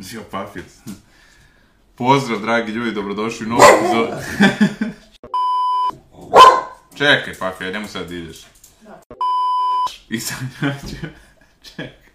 Zio papir. Pozdrav, dragi ljudi, dobrodošli u novu epizodu. Čekaj, papir, njemu sad da ideš. Da. I sad ću... Čekaj.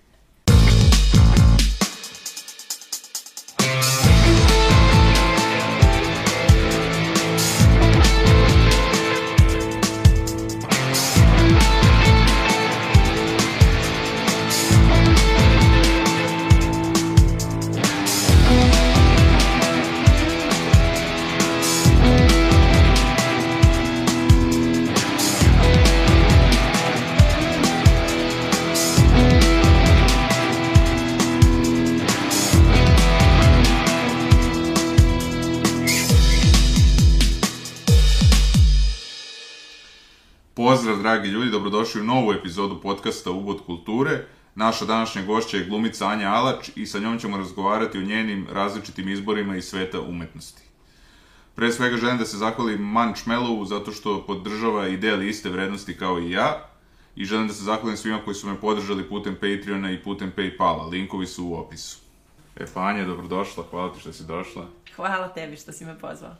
dragi ljudi, dobrodošli u novu epizodu podcasta Uvod kulture. Naša današnja gošća je glumica Anja Alač i sa njom ćemo razgovarati o njenim različitim izborima iz sveta umetnosti. Pre svega želim da se zahvalim Man Čmelovu zato što podržava i deli iste vrednosti kao i ja i želim da se zahvalim svima koji su me podržali putem Patreona i putem Paypala. Linkovi su u opisu. E, pa Anja, dobrodošla. Hvala ti što si došla. Hvala tebi što si me pozvala.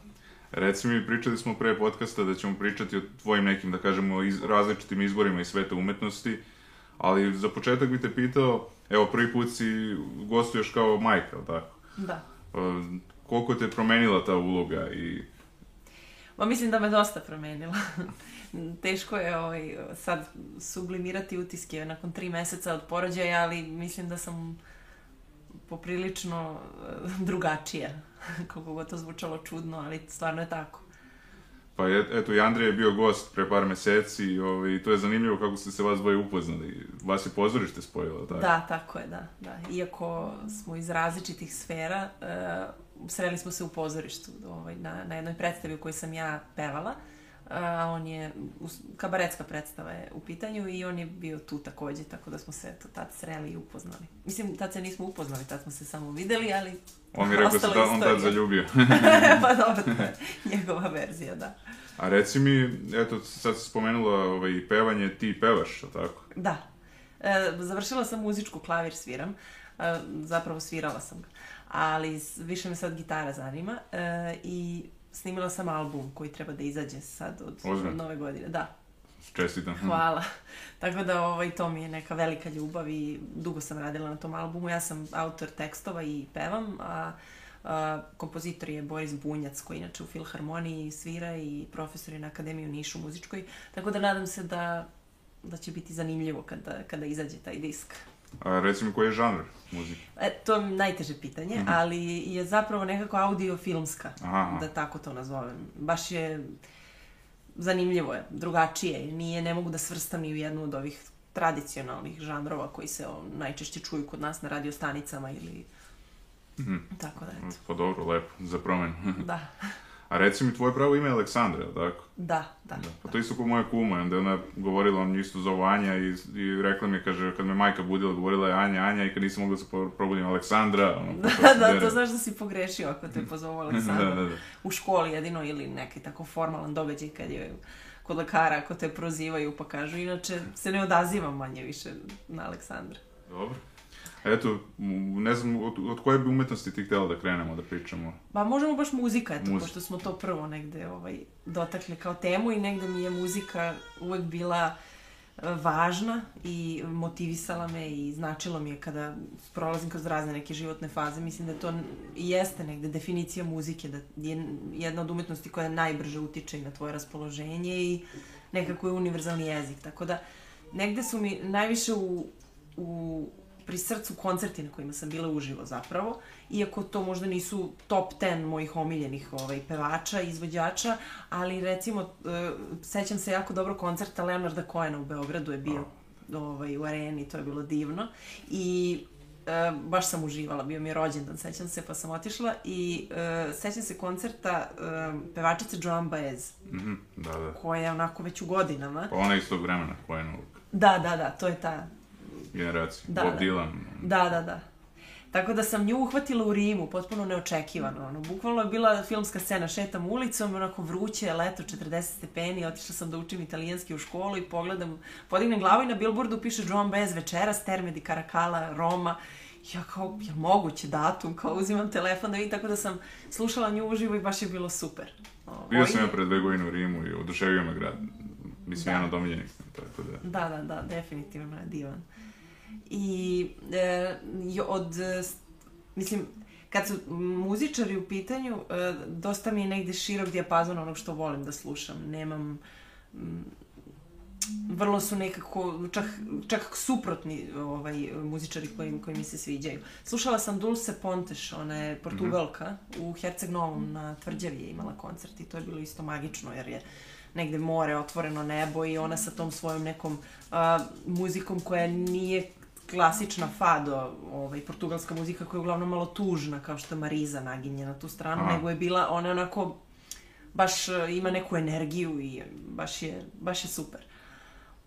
Reci mi, pričali smo pre podcasta da ćemo pričati o tvojim nekim, da kažemo, iz, različitim izborima iz sveta umetnosti, ali za početak bi te pitao, evo, prvi put si gostuješ kao majka, ali tako? Da. Pa, koliko te promenila ta uloga i... Ma mislim da me dosta promenila. Teško je ovaj, sad sublimirati utiske nakon tri meseca od porođaja, ali mislim da sam poprilično eh, drugačija Kako god to zvučalo čudno, ali stvarno je tako. Pa je, eto, i Andrej je bio gost pre par meseci ovaj, i ovaj, to je zanimljivo kako ste se vas dvoje upoznali. Vas je pozorište spojilo, tako? Da, tako je, da. da. Iako smo iz različitih sfera, uh, sreli smo se u pozorištu ovaj, na, na jednoj predstavi u kojoj sam ja pevala. E, a on je, kabaretska predstava je u pitanju i on je bio tu takođe, tako da smo se eto tad sreli i upoznali. Mislim, tad se nismo upoznali, tad smo se samo videli, ali... On mi rekao da se da on tad zaljubio. pa dobro, njegova verzija, da. A reci mi, eto, sad si spomenula ovaj, pevanje, ti pevaš, o tako? Da. E, završila sam muzičku, klavir sviram. E, zapravo svirala sam ga. Ali više me sad gitara zanima. E, I snimila sam album koji treba da izađe sad od, Ozme. nove godine. Da. Čestitam. Hm. Hvala. Tako da ovaj, to mi je neka velika ljubav i dugo sam radila na tom albumu. Ja sam autor tekstova i pevam, a, a kompozitor je Boris Bunjac koji inače u Filharmoniji svira i profesor je na Akademiju Nišu muzičkoj. Tako da nadam se da, da će biti zanimljivo kada, kada izađe taj disk. A, recimo, koji je žanr muzike? E, to je najteže pitanje, mm -hmm. ali je zapravo nekako audiofilmska, da tako to nazovem. Baš je zanimljivo je, drugačije. Nije, ne mogu da svrstam ni u jednu od ovih tradicionalnih žanrova koji se o, najčešće čuju kod nas na radiostanicama ili... Mm Tako da, eto. Pa dobro, lepo, za promenu. da. A reci mi, tvoje pravo ime je Aleksandra, tako? Da, da. da. Pa to isto ko moja kuma, onda ona govorila mi isto zove Anja i, i rekla mi, kaže, kad me majka budila, govorila je Anja, Anja i kad nisam mogla da se probudim Aleksandra. Ono, da, da, to znaš da si pogrešio ako te pozovu da, da, Aleksandra. da, da, da. U školi jedino ili neki tako formalan događaj kad je kod lekara, ako te prozivaju pa kažu, inače se ne odazivam manje više na Aleksandra. Dobro. Eto, ne znam, od, od koje bi umetnosti ti htjela da krenemo, da pričamo? Ba, možemo baš muzika, eto, muzika. pošto smo to prvo negde ovaj, dotakli kao temu i negde mi je muzika uvek bila e, važna i motivisala me i značilo mi je kada prolazim kroz razne neke životne faze. Mislim da to jeste negde definicija muzike, da je jedna od umetnosti koja najbrže utiče i na tvoje raspoloženje i nekako je univerzalni jezik. Tako da negde su mi najviše u, u pri srcu koncerti na kojima sam bila uživo zapravo, iako to možda nisu top 10 mojih omiljenih ovaj, pevača, izvođača, ali recimo, e, sećam se jako dobro koncerta Leonarda Coena u Beogradu je bio ovaj, u areni, to je bilo divno. I e, baš sam uživala, bio mi je rođendan, sećam se, pa sam otišla i e, sećam se koncerta e, pevačice Joan Baez, mm -hmm, da, da. koja je onako već u godinama. Pa ona iz tog vremena, koja je novog. Da, da, da, to je ta generaciju, da, Bob da. Dylan. Da, da, da. Tako da sam nju uhvatila u Rimu, potpuno neočekivano. Ono, bukvalno je bila filmska scena, šetam ulicom, onako vruće, leto, 40 stepeni, otišla sam da učim italijanski u školu i pogledam, podignem glavu i na billboardu piše John Bez večeras, Termedi, Karakala, Roma. Ja kao, je moguće datum, kao uzimam telefon da vidim, tako da sam slušala nju uživo i baš je bilo super. Ovo, ovaj. Bio sam ja pred dve godine u Rimu i oduševio me grad. Mislim, da. jedan od omiljenih, tako da... Da, da, da, definitivno je divan i e, od, mislim, kad su muzičari u pitanju, e, dosta mi je negde širok dijapazon onog što volim da slušam. Nemam, mm, vrlo su nekako, čak, čak suprotni ovaj, muzičari koji, koji mi se sviđaju. Slušala sam Dulce Ponteš, ona je Portugalka, mm -hmm. u Herceg Novom na Tvrđavi je imala koncert i to je bilo isto magično jer je negde more, otvoreno nebo i ona sa tom svojom nekom a, muzikom koja nije klasična fado, ovaj, portugalska muzika koja je uglavnom malo tužna, kao što Mariza naginje na tu stranu, Aha. nego je bila ona onako, baš eh, ima neku energiju i baš je, baš je super.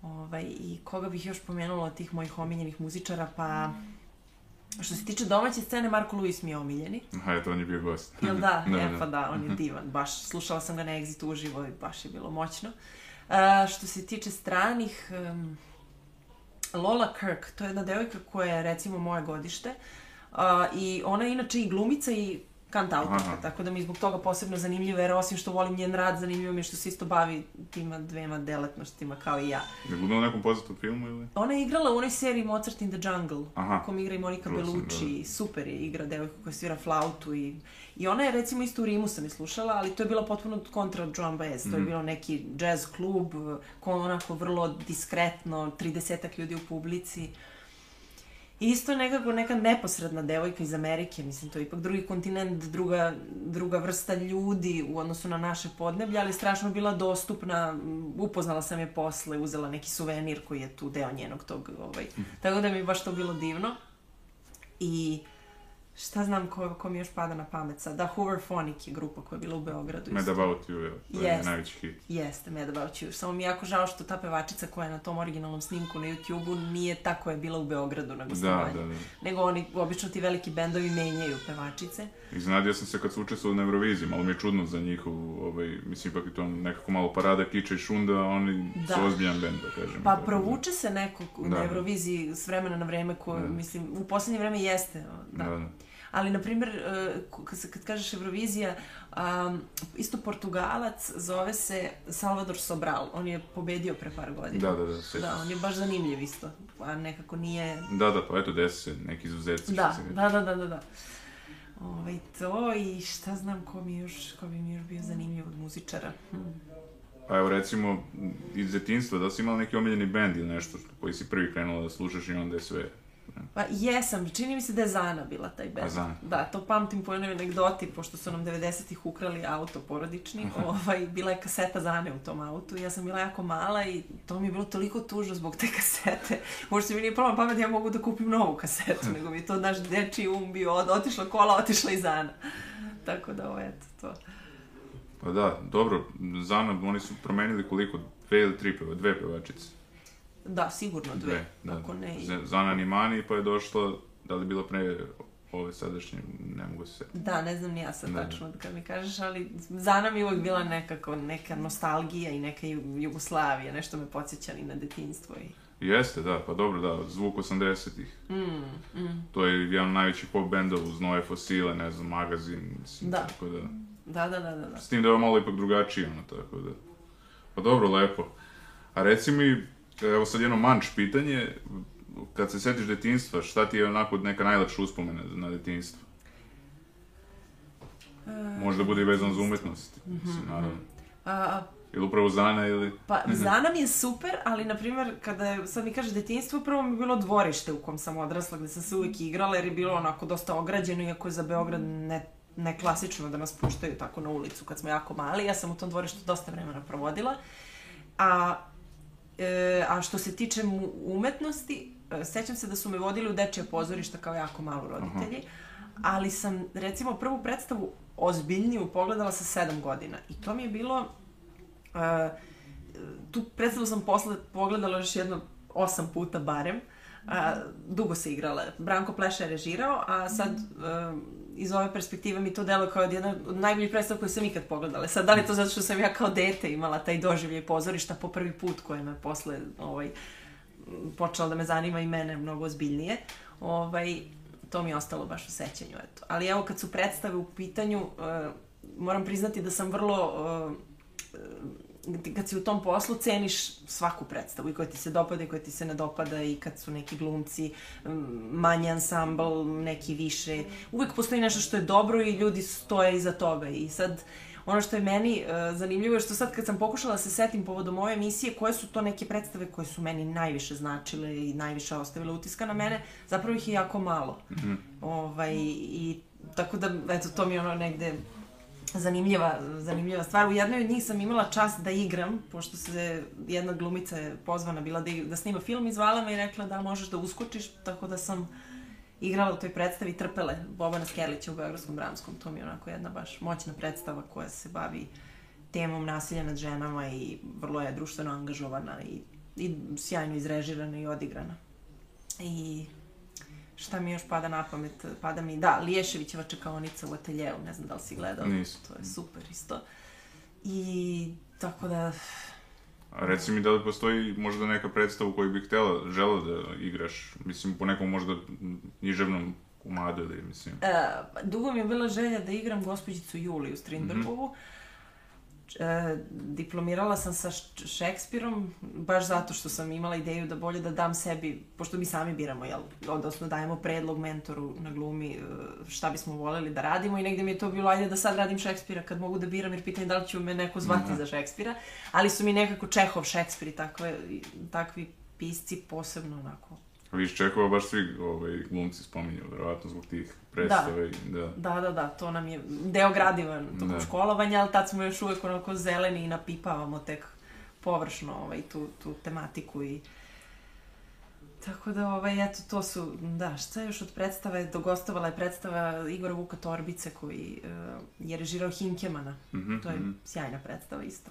Ovaj, I koga bih još pomenula od tih mojih omiljenih muzičara, pa... Što se tiče domaće scene, Marko Luis mi je omiljeni. Aha, eto, on je bio gost. Jel da? da e, da. pa da, on je mhm. divan. Baš, slušala sam ga na Exitu uživo i baš je bilo moćno. Uh, što se tiče stranih... Um, Lola Kirk, to je jedna devojka koja je recimo moje godište uh, i ona je inače i glumica i kantautorka, tako da mi je zbog toga posebno zanimljiva, jer osim što volim njen rad, zanimljivo mi je što se isto bavi tima dvema delatnostima kao i ja. Je glumila u nekom poznatom filmu ili? Ona je igrala u onoj seriji Mozart in the Jungle, Aha. u kom igra i Monika Bellucci, da, da. super je igra devojku koja svira flautu i I ona je recimo isto u Rimu sam je slušala, ali to je bilo potpuno kontra drum bass. Mm. To je mhm. bilo neki jazz klub, eh, ko onako vrlo diskretno, 30 ak ljudi u publici. I isto nekako neka neposredna devojka iz Amerike, mislim to je ipak drugi kontinent, druga, druga vrsta ljudi u odnosu na naše podneblje, ali strašno bila dostupna, mm, upoznala sam je posle, uzela neki suvenir koji je tu deo njenog tog, ovaj, mhm. tako da mi je baš to bilo divno. I uh, šta znam ko, ko mi još pada na pamet sad, da Hooverphonic je grupa koja je bila u Beogradu. Mad About You, to je yes. najveći hit. Jeste, Mad About You. Samo mi je jako žao što ta pevačica koja je na tom originalnom snimku na YouTube-u nije ta koja je bila u Beogradu na da, gostovanju. Da, da, da. Nego oni, obično ti veliki bendovi menjaju pevačice. Iznenadio sam se kad su učestvovali na Euroviziji, malo mi je čudno za njihovu, ovaj, mislim, ipak je to nekako malo parada, kiča i šunda, oni da. su ozbiljan bend, da kažem. Pa da. provuče se neko da, na Euroviziji s vremena na vreme, ko, da. mislim, u poslednje vreme jeste. Da. da, da ali na primjer e, kad, kad kažeš Eurovizija isto Portugalac zove se Salvador Sobral on je pobedio pre par godina da, da, da, sjeća. da on je baš zanimljiv isto a nekako nije da, da, pa eto desi se neki izuzetci da, da, da, da, da, da. Ovaj, to i šta znam ko mi još, ko bi mi još bio zanimljiv od muzičara. Hm. Pa evo recimo iz detinstva, da si imala neki omiljeni bend ili nešto koji si prvi krenula da slušaš i onda je sve Pa jesam, čini mi se da je Zana bila taj band. Zana. Da, to pamtim po jednoj anegdoti, pošto su nam 90-ih ukrali auto porodični, ovaj, bila je kaseta Zane u tom autu, ja sam bila jako mala i to mi je bilo toliko tužno zbog te kasete. Možda se mi nije palo pamet, da ja mogu da kupim novu kasetu, nego mi je to naš deči um bio, od, otišla kola, otišla i Zana. Tako da, ovo, ovaj, eto, to. Pa da, dobro, Zana, oni su promenili koliko, dve ili tri dve pevačice. Da, sigurno dve. Dve, da. Ako ne... I... Zanan i Mani, pa je došlo, da li bilo pre ove sadašnje, ne mogu se... Da, ne znam ni ja sad tačno kad mi kažeš, ali za nam je uvek bila nekako neka nostalgija i neka Jugoslavija, nešto me podsjećali na detinstvo i... Jeste, da, pa dobro, da, zvuk 80-ih. Mm, mm. To je jedan najveći pop benda uz Nove Fosile, ne znam, magazin, mislim, da. tako da... Da, da, da, da, da. S tim da je malo ipak drugačije, ono, tako da... Pa dobro, lepo. A reci mi, Evo sad jedno manč pitanje, kad se setiš detinstva, šta ti je onako neka najlepša uspomena na detinstvo? E, Možda bude i vezan za umetnost, mm -hmm. naravno. A, ili upravo Zana ili... Pa, Zana mi je super, ali, na primjer, kada je, sad mi kaže detinjstvo, prvo mi je bilo dvorište u kom sam odrasla, gde sam se uvijek igrala, jer je bilo onako dosta ograđeno, iako je za Beograd ne, ne klasično da nas puštaju tako na ulicu kad smo jako mali. Ja sam u tom dvorištu dosta vremena provodila. A E, a što se tiče umetnosti, e, sećam se da su me vodili u dečje pozorišta kao jako malo roditelji, Aha. ali sam recimo prvu predstavu ozbiljniju pogledala sa sedam godina i to mi je bilo... E, tu predstavu sam posle pogledala još jedno osam puta barem. A, dugo se igrala. Branko Pleša je režirao, a sad... Mhm. E, iz ove perspektive mi to delo kao jedna od najboljih predstava koju sam ikad pogledala. Sad, da li to zato što sam ja kao dete imala taj doživljaj pozorišta po prvi put koje me posle ovaj, počela da me zanima i mene mnogo ozbiljnije, ovaj, to mi je ostalo baš u sećanju. Eto. Ali evo, kad su predstave u pitanju, uh, moram priznati da sam vrlo uh, kad si u tom poslu ceniš svaku predstavu i koja ti se dopada i koja ti se ne dopada i kad su neki glumci manji ansambl, neki više. Uvek postoji nešto što je dobro i ljudi stoje iza toga i sad ono što je meni uh, zanimljivo je što sad kad sam pokušala da se setim povodom ove emisije koje su to neke predstave koje su meni najviše značile i najviše ostavile utiska na mene, zapravo ih je jako malo. Mm -hmm. ovaj, I tako da, eto, to mi je ono negde zanimljiva, zanimljiva stvar. U jednoj od njih sam imala čas da igram, pošto se jedna glumica je pozvana bila da, da snima film i zvala me i rekla da možeš da uskočiš, tako da sam igrala u toj predstavi Trpele Bobana Skerlića u Beogradskom dramskom. To mi je onako jedna baš moćna predstava koja se bavi temom nasilja nad ženama i vrlo je društveno angažovana i, i sjajno izrežirana i odigrana. I šta mi još pada na pamet, pada mi, da, Liješevićeva čekaonica u ateljevu, ne znam da li si gledao. Nisam. To je super isto. I tako da... A reci mi da li postoji možda neka predstava u kojoj bih htela, žela da igraš, mislim po nekom možda književnom komadu ili mislim. E, dugo mi je bila želja da igram gospođicu Juliju Strindbergovu. Mm -hmm e, diplomirala sam sa Šekspirom, baš zato što sam imala ideju da bolje da dam sebi, pošto mi sami biramo, jel, odnosno dajemo predlog mentoru na glumi e, šta bismo voleli da radimo i negde mi je to bilo, ajde da sad radim Šekspira kad mogu da biram, jer pitanje da li će me neko zvati Aha. Da. za Šekspira, ali su mi nekako Čehov, Šekspir i takve, takvi pisci posebno onako Viš Čehova baš svi ovaj, glumci spominju, verovatno zbog tih predstava. Da. Da. da. da, da, to nam je deo gradiva tokom da. školovanja, ali tad smo još uvek onako zeleni i napipavamo tek površno ovaj, tu, tu tematiku i... Tako da, ovaj, eto, to su, da, šta još od predstave, dogostovala je predstava Igora Vuka Torbice koji uh, je režirao Hinkemana. Mm -hmm, to je mm -hmm. sjajna predstava isto.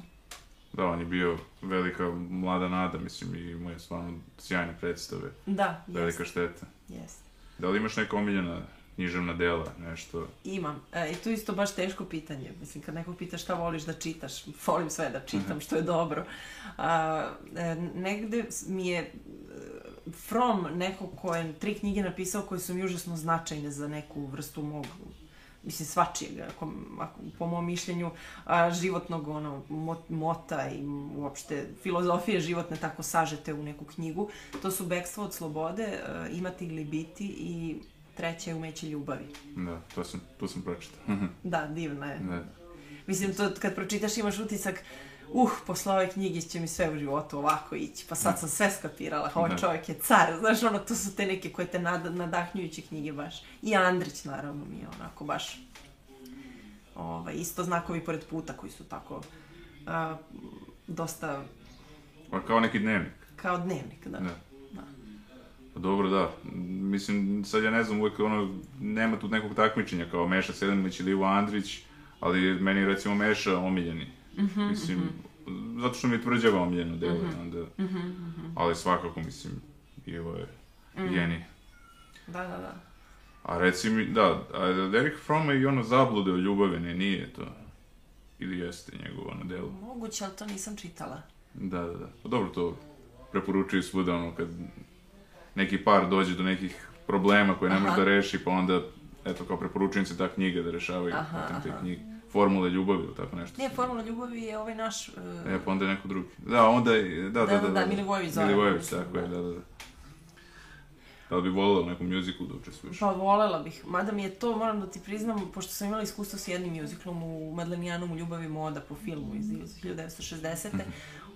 Da, on je bio velika mlada nada, mislim, i imao je stvarno sjajne predstave. Da, Velika jest. šteta. Jeste. Da li imaš neka omiljena književna dela, nešto? Imam. E, I tu isto baš teško pitanje. Mislim, kad nekog pitaš šta voliš da čitaš, volim sve da čitam, što je dobro. A, e, negde mi je e, From, neko ko je tri knjige napisao koje su mi užasno značajne za neku vrstu mog mislim svačijeg, ako, ako, po mom mišljenju, a, životnog ono, mot, mota i uopšte filozofije životne tako sažete u neku knjigu. To su Bekstvo od slobode, a, Imati ili biti i treće je Umeće ljubavi. Da, to sam, to sam pročitao. da, divno je. Da. Mislim, to kad pročitaš imaš utisak uh, uh, posle ove knjige će mi sve u životu ovako ići, pa sad da. sam sve skapirala, ovaj da. čovjek je car, znaš, ono, to su te neke koje te nad, nadahnjujuće knjige baš. I Andrić, naravno, mi je onako baš, ova, isto znakovi pored puta koji su tako, a, dosta... Pa kao neki dnevnik. Kao dnevnik, da. da. da. Pa dobro, da. Mislim, sad ja ne znam, uvek ono, nema tu nekog takmičenja, kao Meša Selimović ili Ivo Andrić, ali meni recimo Meša omiljeni. Mm -hmm, mislim, mm -hmm. zato što mi je tvrđava omiljeno delo, mm -hmm. onda... Mm -hmm, mm -hmm. Ali svakako, mislim, bilo je mm. genij. Da, da, da. A reci mi, da, a Derek Froma i ono zablude o ljubavi, ne, nije to. Ili jeste njegovo ono delo. Moguće, ali to nisam čitala. Da, da, da. Pa dobro, to preporučuju svuda, ono, kad neki par dođe do nekih problema koje ne može da reši, pa onda, eto, kao preporučujem se ta knjiga da rešavaju aha, te knjige. Formula ljubavi ili tako nešto. Ne, Formula ljubavi je ovaj naš... Uh... E, pa onda je neko drugi. Da, onda je... Da, da, da, da, da, da, da. Milivojević Zoran. Milivojević, tako je, da, da, da. Da, da li bi volela u nekom mjuziklu da učestvuješ? Pa volela bih, mada mi je to, moram da ti priznam, pošto sam imala iskustvo s jednim mjuziklom u Madlenijanom u Ljubavi moda po filmu iz 1960. Mhm.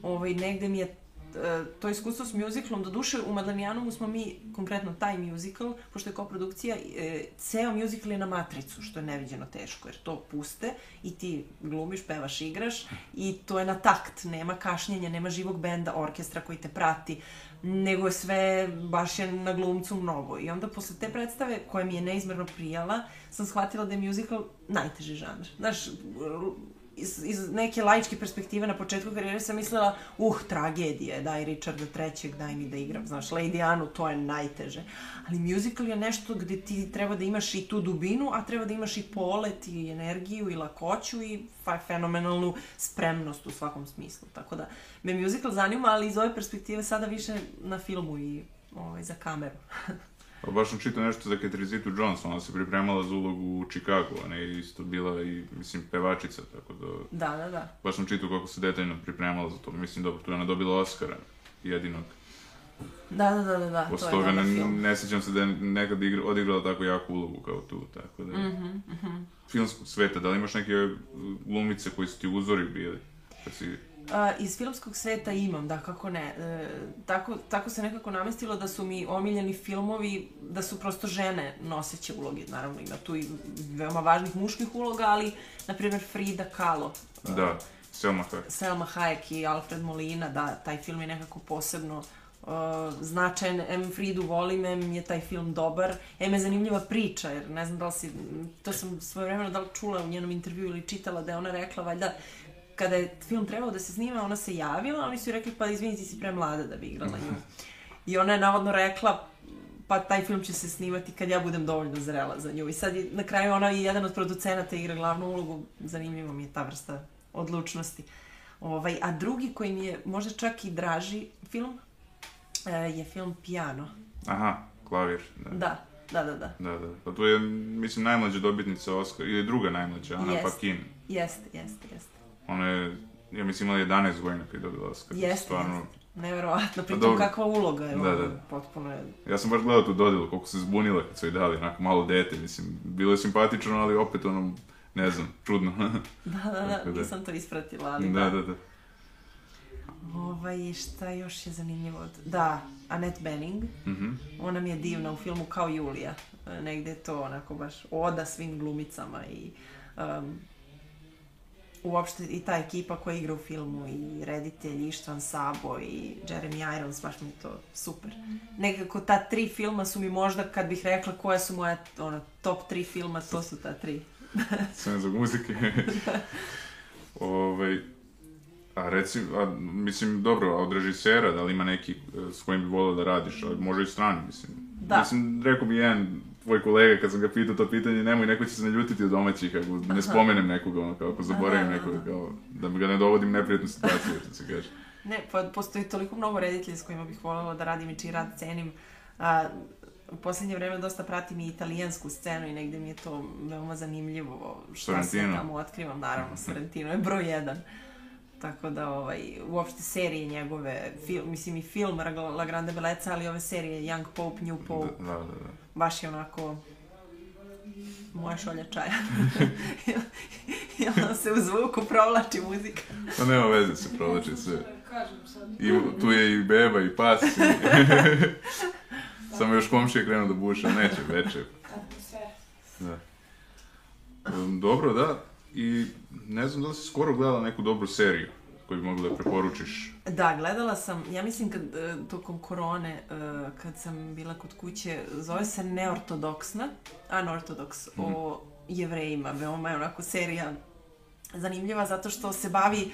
ovaj, negde mi je E, to iskustvo s mjuziklom, do duše u Madlanijanovu smo mi, konkretno taj mjuzikl, pošto je koprodukcija, e, ceo mjuzikl je na matricu, što je neviđeno teško, jer to puste i ti glumiš, pevaš, igraš i to je na takt, nema kašnjenja, nema živog benda, orkestra koji te prati, nego je sve baš je na glumcu mnogo. I onda posle te predstave, koja mi je neizmerno prijala, sam shvatila da je mjuzikl najteži žanr. Znaš, iz, iz neke laičke perspektive na početku karijere sam mislila, uh, tragedije, daj Richarda III, daj mi da igram, znaš, Lady Anu, to je najteže. Ali musical je nešto gde ti treba da imaš i tu dubinu, a treba da imaš i polet i energiju i lakoću i fenomenalnu spremnost u svakom smislu. Tako da me musical zanima, ali iz ove perspektive sada više na filmu i ovaj, za kameru. Pa baš sam čitao nešto za Katrizitu Jones, ona se pripremala za ulogu u Chicago, ona je isto bila i, mislim, pevačica, tako da... Da, da, da. Baš sam čitao kako se detaljno pripremala za to, mislim, dobro, tu je ona dobila Oscara, jedinog. Da, da, da, da, da. Posle toga ne, ne sećam se da je nekad igra, odigrala tako jaku ulogu kao tu, tako da... Mm mhm. mm Filmskog sveta, da li imaš neke uh, glumice koji su ti uzori bili? Kad si a, iz filmskog sveta imam, da kako ne. E, tako, tako se nekako namestilo da su mi omiljeni filmovi, da su prosto žene noseće uloge, naravno ima tu i veoma važnih muških uloga, ali, na primjer, Frida Kahlo. E, da, Selma Hayek. Selma Hayek i Alfred Molina, da, taj film je nekako posebno uh, značajan, em Fridu volim, em je taj film dobar, em je zanimljiva priča, jer ne znam da li si, to sam svoje vremena da li čula u njenom intervju ili čitala da je ona rekla, valjda, kada je film trebao da se snima, ona se javila, oni su rekli, pa izvini, ti si premlada da bi igrala mhm. nju. I ona je navodno rekla, pa taj film će se snimati kad ja budem dovoljno zrela za nju. I sad na kraju ona i jedan od producenata igra glavnu ulogu, zanimljivo mi je ta vrsta odlučnosti. Ovaj, a drugi koji mi je možda čak i draži film e, je film Piano. Aha, klavir. Da. da. Da, da, da. Da, da. Pa tu je, mislim, najmlađa dobitnica Oscar, ili druga najmlađa, ona jest, Pakin. Jeste, jeste, jeste. Ona je, ja mislim, imala 11 godina kada je dobila Oscar. Jeste, stvarno... jeste. Neverovatno, pritom pa kakva uloga je da, da. potpuno je... Ja sam baš gledao tu dodjelu, koliko se zbunila kad su je dali, onako malo dete, mislim, bilo je simpatično, ali opet ono, ne znam, čudno. da, da, da, da, nisam to ispratila, ali da. Da, da, da. Ovaj, šta još je zanimljivo? Da, Annette Bening. Mm -hmm. Ona mi je divna u filmu kao Julija. E, Negde to onako baš oda svim glumicama i um, uopšte i ta ekipa koja igra u filmu i reditelj Ištvan Sabo i Jeremy Irons, baš mi je to super. Nekako ta tri filma su mi možda, kad bih rekla koja su moja ono, top tri filma, to su ta tri. Sve za muzike. Ove, ovaj, a reci, a, mislim, dobro, a od režisera, da li ima neki eh, s kojim bi volao da radiš, ali može i strani, mislim. Da. Mislim, rekao bi jedan tvoj kolega kad sam ga pitao to pitanje, nemoj, neko će se naljutiti od domaćih ako ne spomenem nekoga, ono, kao ako zaboravim Aha. nekoga, kao, da ga ne dovodim u neprijatnu situaciju, što se kaže. Ne, pa postoji toliko mnogo reditelja s kojima bih voljela da radim i čiji rad cenim. A, u poslednje vreme dosta pratim i italijansku scenu i negde mi je to veoma zanimljivo. što Sorrentino. se tamo otkrivam, naravno, Sorrentino je broj jedan. Tako da, ovaj, uopšte serije njegove, fil, mislim i film La Grande Beleca, ali ove serije Young Pope, New Pope, da, da, da. baš je onako moja šolja čaja. Jel ja, se u zvuku provlači muzika? Pa nema veze se provlači sve. I, tu je i beba i pas. I... Samo još komšija krenu da buša, neće veče. Da. dobro, da, i ne znam da li si skoro gledala neku dobru seriju koju bi mogla da preporučiš. Da, gledala sam, ja mislim kad, e, tokom korone, e, kad sam bila kod kuće, zove se Neortodoksna, Unorthodox, mm -hmm. o mhm. jevrejima, veoma je onako serija zanimljiva zato što se bavi, e,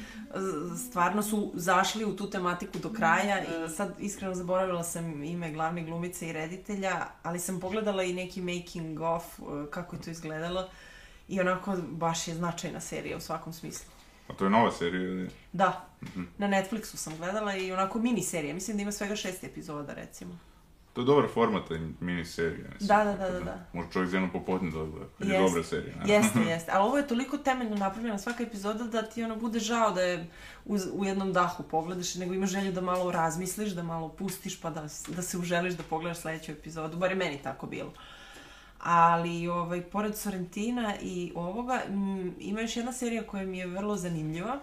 stvarno su zašli u tu tematiku do kraja i sad iskreno zaboravila sam ime glavne glumice i reditelja, ali sam pogledala i neki making of kako je to izgledalo. Uh, I onako, baš je značajna serija u svakom smislu. A to je nova serija ili? Da. Mm -hmm. Na Netflixu sam gledala i onako mini serija. Mislim da ima svega šest epizoda, recimo. To je dobar format, mini serija. Mislim, da, da, da, da, da, da. Može čovjek za jedno popodne da gleda. Jeste. Je dobra serija. Ne? Jeste, jeste. Ali ovo je toliko temeljno napravljeno svaka epizoda da ti ono bude žao da je u, u jednom dahu pogledaš, nego imaš želju da malo razmisliš, da malo pustiš, pa da, da se uželiš da pogledaš sledeću epizodu. Bar je meni tako bilo. Uh, ali ovaj, pored Sorrentina i ovoga ima još jedna serija koja mi je vrlo zanimljiva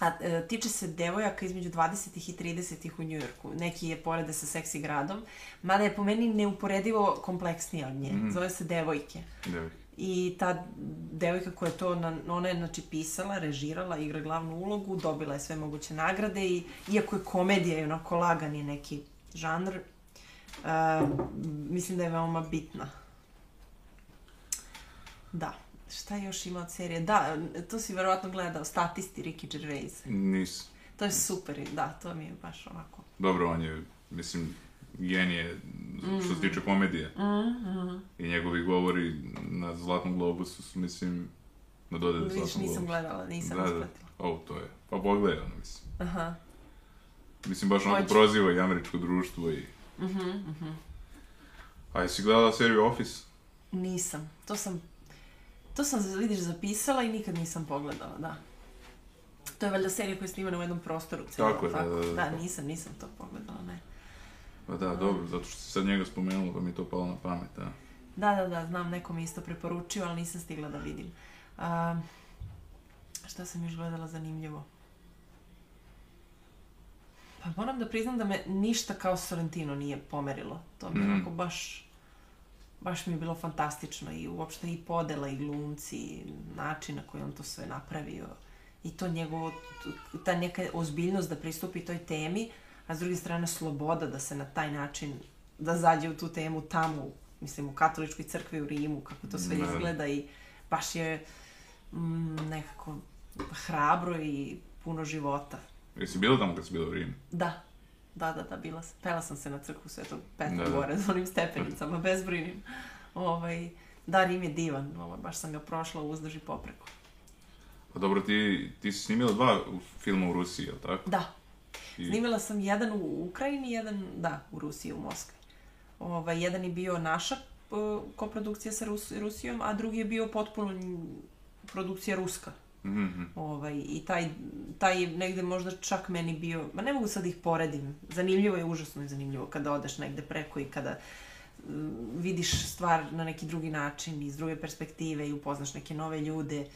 a e, tiče se devojaka između 20-ih i 30-ih u Njujorku. Neki je porede sa seksi gradom, mada je po meni neuporedivo kompleksnija od nje. Mm. Zove se Devojke. Devojke. I ta devojka koja je to, na, ona je znači pisala, režirala, igra glavnu ulogu, dobila je sve moguće nagrade i iako je komedija i onako lagani neki žanr, uh, mislim da je veoma bitna. Da. Šta još ima od serije? Da, to si verovatno gledao, statisti Ricky Gervais. Nis. To je super, da, to mi je baš onako... Dobro, on je, mislim, genije što se mhm. tiče komedije. Mm -hmm. I njegovi govori na Zlatnom globusu su, mislim, na dodali Zlatnom globusu. nisam gledala, nisam da, da. to je. Pa pogledaj, ono, mislim. Aha. Mislim, baš onako proziva i američko društvo i... Mhm, mm mhm. Mm A jesi gledala seriju Office? Nisam. To sam To sam, vidiš, zapisala i nikad nisam pogledala, da. To je valjda serija koja je snimana u jednom prostoru. Cijelom, tako je, da, da, da, da. da, nisam, nisam to pogledala, ne. Pa da, dobro, zato što si sad njega spomenula pa mi je to palo na pamet, da. Da, da, da, znam, neko mi isto preporučio, ali nisam stigla da vidim. Um, šta sam još gledala zanimljivo? Pa moram da priznam da me ništa kao Sorrentino nije pomerilo. To mi je mm. onako baš baš mi je bilo fantastično i uopšte i podela i glumci i način na koji on to sve napravio i to njegovo, ta neka ozbiljnost da pristupi toj temi, a s druge strane sloboda da se na taj način, da zađe u tu temu tamo, mislim u katoličkoj crkvi u Rimu, kako to sve ne. Da. izgleda i baš je m, mm, nekako hrabro i puno života. Jesi bila tamo kad si bila u Rimu? Da. Da, da, da, bila sam, pela sam se na crkvu Svetog Petra da, da. gore, za onim stepenicama, bezbrinim. Ovaj, da, Rim je divan, ovaj, baš sam ga prošla uzdrži popreko. Pa dobro, ti, ti si snimila dva filma u Rusiji, je li tako? Da. I... Snimila sam jedan u Ukrajini, jedan, da, u Rusiji, u Moskvi. Ovaj, jedan je bio naša eh, koprodukcija sa Rus, Rusijom, a drugi je bio potpuno produkcija ruska. Mm -hmm. ovaj, I taj, taj je negde možda čak meni bio, ma ne mogu sad ih poredim, zanimljivo je, užasno je zanimljivo kada odeš negde preko i kada mm, vidiš stvar na neki drugi način, iz druge perspektive i upoznaš neke nove ljude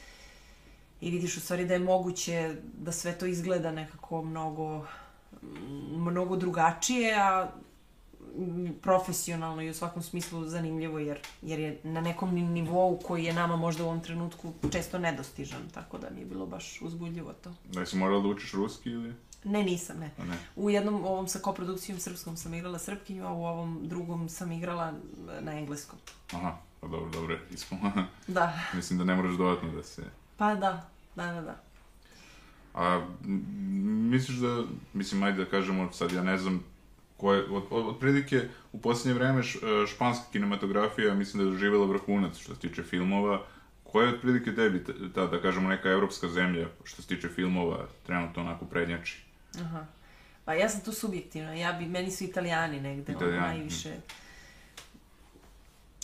i vidiš u stvari da je moguće da sve to izgleda nekako mnogo mm, mnogo drugačije, a profesionalno i u svakom smislu zanimljivo jer, jer je na nekom nivou koji je nama možda u ovom trenutku često nedostižan, tako da mi je bilo baš uzbudljivo to. Da si morala da učiš ruski ili? Ne, nisam, ne. ne. U jednom ovom sa koprodukcijom srpskom sam igrala srpkinju, a u ovom drugom sam igrala na engleskom. Aha, pa dobro, dobro, ismo. da. Mislim da ne moraš dodatno da se... Pa da, da, da, da. A misliš da, mislim, ajde da kažemo, sad ja ne znam koje od, od, prilike u posljednje vreme e, španska kinematografija mislim da je doživjela vrhunac što se tiče filmova. Koja je otprilike tebi ta, da kažemo, neka evropska zemlja što se tiče filmova trenutno onako prednjači? Aha. Pa ja sam tu subjektivna, ja bi, meni su italijani negde, italijani. On, najviše. Mm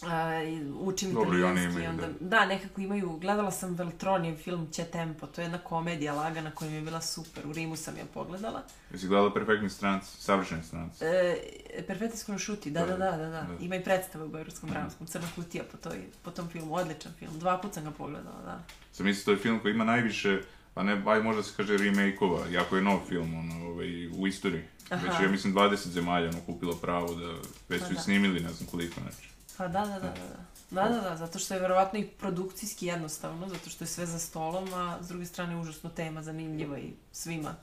uh, učim Dobro, italijanski. Ja onda, da. da, nekako imaju, gledala sam Veltronijev film Će tempo, to je jedna komedija lagana koja mi je bila super, u Rimu sam je pogledala. Jesi gledala Perfektni stranac, Savršeni stranac? E, Perfektni skrošuti, da, da, da, da, da, da, da. Ima i predstave u Beogradskom mm. dramskom, Crna kutija po, toj, po tom filmu, odličan film, dva puta sam ga pogledala, da. Sam misli, to je film koji ima najviše pa ne, aj možda se kaže remake-ova, jako je nov film, ono, ovaj, u istoriji. Aha. Već je, ja mislim, 20 zemalja, ono, kupilo pravo da, već pa su pa, da. snimili, ne znam koliko, znači. Pa da, da, da, da, da. Da, da, da, zato što je verovatno i produkcijski jednostavno, zato što je sve za stolom, a s druge strane užasno tema, zanimljiva i svima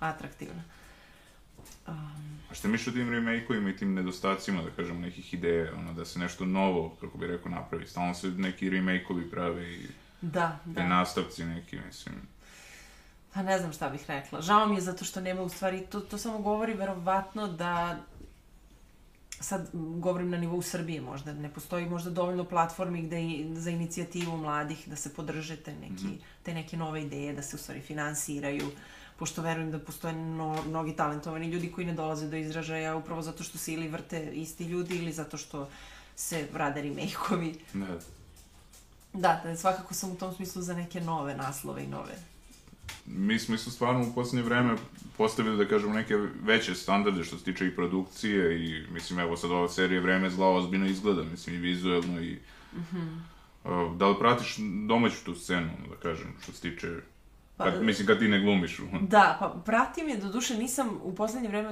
atraktivna. Um... A šta misliš o tim remake-ovima i tim nedostacima, da kažemo, nekih ideja, ono, da se nešto novo, kako bih rekao, napravi? Stalno se neki remake-ovi prave i... Da, da. nastavci neki, mislim. Pa ne znam šta bih rekla. Žao mi je zato što nema u stvari, to, to samo govori verovatno da sad govorim na nivou Srbije možda, ne postoji možda dovoljno platformi gde za inicijativu mladih da se podrže te, neki, mhm. te neke nove ideje, da se u stvari finansiraju, pošto verujem da postoje no, mnogi talentovani ljudi koji ne dolaze do izražaja upravo zato što se ili vrte isti ljudi ili zato što se rade remake-ovi. Ne. Da, da, svakako sam u tom smislu za neke nove naslove i nove mi smo isto stvarno u poslednje vreme postavili, da kažemo, neke veće standarde što se tiče i produkcije i, mislim, evo sad ova serija Vreme zla ozbiljno izgleda, mislim, i vizuelno i... Mm -hmm. da li pratiš domaću tu scenu, da kažem, što se tiče Pa, Tako, mislim, kad ti ne glumiš. da, pa pratim je, duše nisam, u poslednje vreme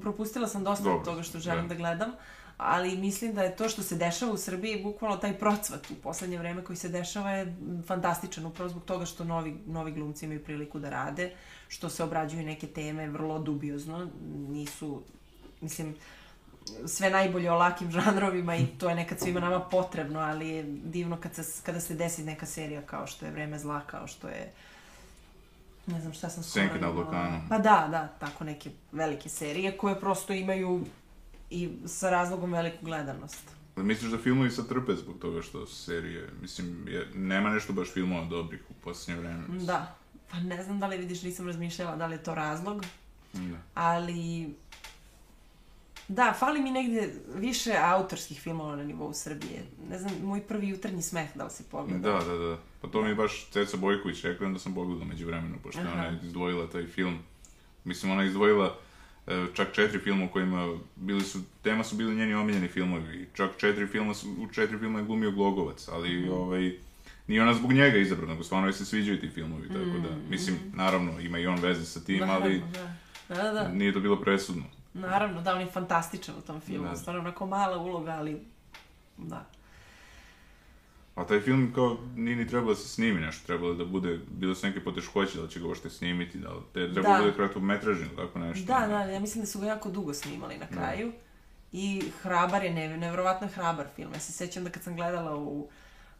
propustila sam dosta Dobro, od toga što da. želim da, da gledam, ali mislim da je to što se dešava u Srbiji, bukvalno taj procvat u poslednje vreme koji se dešava je fantastičan, upravo zbog toga što novi, novi glumci imaju priliku da rade, što se obrađuju neke teme vrlo dubiozno, nisu, mislim, sve najbolje o lakim žanrovima i to je nekad svima nama potrebno, ali je divno kad se, kada se desi neka serija kao što je Vreme zla, kao što je ne znam šta sam skoro... Senka na Balkanu. Pa da, da, tako neke velike serije koje prosto imaju i sa razlogom veliku gledanost. Da misliš da filmovi sa trpe zbog toga što serije, mislim, je, nema nešto baš filmova dobrih u posljednje vreme. Da, pa ne znam da li vidiš, nisam razmišljala da li je to razlog, da. ali Da, fali mi negde više autorskih filmova na nivou Srbije. Ne znam, moj prvi jutarnji smeh da li si pogledao. Da, da, da. Pa to mi je da. baš Ceca Bojković rekla, onda sam pogledao među vremenu, pošto Aha. ona je izdvojila taj film. Mislim, ona je izdvojila e, čak četiri filma u kojima bili su, tema su bili njeni omiljeni filmovi. Čak četiri filma su, u četiri filma je glumio Glogovac, ali mm. ovaj, nije ona zbog njega izabrana, nego stvarno je se sviđaju ti filmovi, tako da, mhm, mislim, mhm. naravno, ima i on veze sa tim, da, ali da. Da, da. nije to bilo presudno. Naravno, da, on je fantastičan u tom filmu. Da. Stvarno, onako mala uloga, ali da. A taj film kao nije ni trebalo da se snimi nešto, trebalo da bude, bilo su neke poteškoće da će ga uopšte snimiti, da li te trebalo da. bude kratkometražni ili tako nešto. Da, da, ja mislim da su ga jako dugo snimali na da. kraju. Da. I hrabar je, nev nevjerovatno hrabar film. Ja se sećam da kad sam gledala u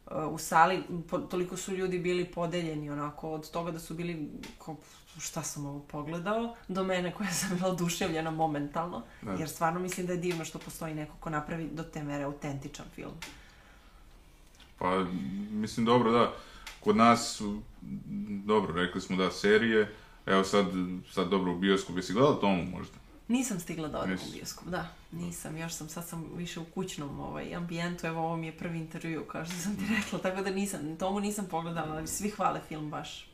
u sali, toliko su ljudi bili podeljeni, onako, od toga da su bili, kao, šta sam ovo pogledao, do mene koja sam bila oduševljena momentalno, da. jer stvarno mislim da je divno što postoji neko ko napravi do te mere autentičan film. Pa, mislim, dobro, da, kod nas, dobro, rekli smo da, serije, evo sad, sad dobro, u bioskopu, jesi gledala Tomu možda? Nisam stigla da odem u bioskop, da, nisam, još sam, sad sam više u kućnom ovaj, ambijentu, evo ovo mi je prvi intervju, kao što sam ti da. rekla, tako da nisam, tomu nisam pogledala, ali svi hvale film baš.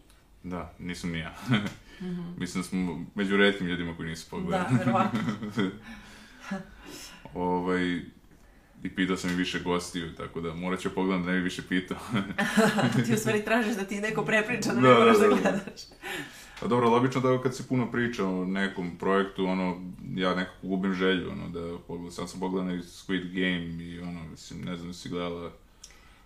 Da, nisam ni ja. mm -hmm. Mislim da smo među redkim ljudima koji nisu pogledali. Da, verovatno. ovaj, i pitao sam i više gostiju, tako da morat ću pogledam da ne bi više pitao. ti u stvari tražiš da ti neko prepriča, da, da ne moraš da, da, da. gledaš. A dobro, ali obično da kad se puno priča o nekom projektu, ono, ja nekako gubim želju, ono, da pogledam, sam sam pogledao Squid Game i ono, mislim, ne znam, si gledala...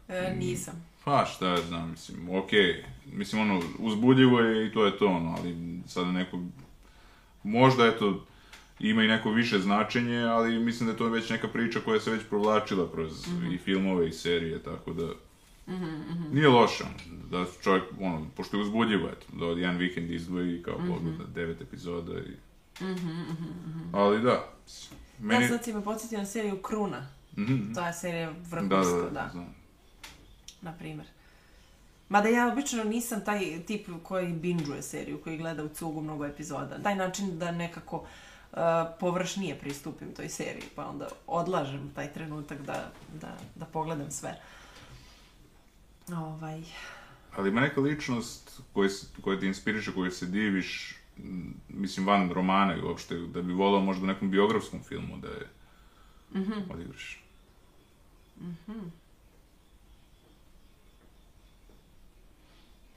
E, nisam. Pa šta ja znam, mislim, okej, okay. mislim, ono, uzbudljivo je i to je to, ono, ali sada neko, možda, eto, ima i neko više značenje, ali mislim da je to već neka priča koja se već provlačila kroz mm -hmm. i filmove i serije, tako da... Mm -hmm. Nije loše, da čovjek, ono, pošto je uzbudljivo, eto, da od jedan vikend izdvoji kao mm -hmm. devet epizoda i... Mm -hmm, mm Ali da, meni... Ja sad si me podsjetio na seriju Kruna. Mm To je serija da, da, vrhunska, da. da, da. da. Na primjer. Mada ja obično nisam taj tip koji binđuje seriju, koji gleda u cugu mnogo epizoda. Taj način da nekako uh, površnije pristupim toj seriji, pa onda odlažem taj trenutak da, da, da pogledam sve. Ovaj... Ali ima neka ličnost koja, koja te inspiriše, koju se diviš, mislim, van romana i uopšte, da bi volao možda u nekom biografskom filmu da je mm -hmm. odigraš. Mm -hmm.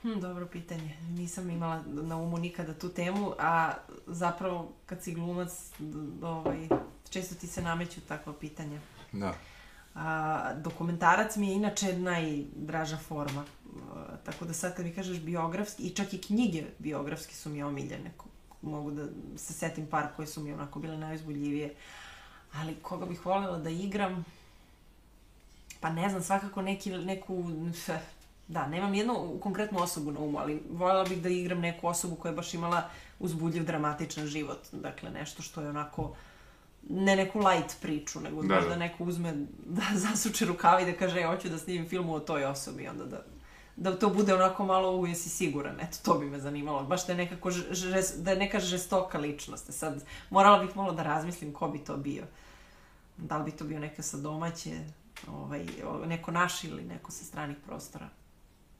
Hm, dobro pitanje. Nisam imala na umu nikada tu temu, a zapravo kad si glumac, ovaj, često ti se nameću takva pitanja. Da. A, dokumentarac mi je inače najdraža forma. A, tako da sad kad mi kažeš biografski, i čak i knjige biografski su mi omiljene. Mogu da se setim par koje su mi onako bile najuzbudljivije. Ali koga bih volela da igram? Pa ne znam, svakako neki, neku... Da, nemam jednu konkretnu osobu na umu, ali voljela bih da igram neku osobu koja je baš imala uzbudljiv, dramatičan život. Dakle, nešto što je onako... Uh, ne neku light priču, nego da, možda da. neko uzme da zasuče rukave i da kaže ja e, hoću da snimim film o toj osobi, onda da da to bude onako malo u jesi siguran, eto to bi me zanimalo, baš da je, nekako žes, da je neka žestoka ličnost. E sad morala bih malo da razmislim ko bi to bio. Da li bi to bio neka sa domaće, ovaj, neko naš ili neko sa stranih prostora.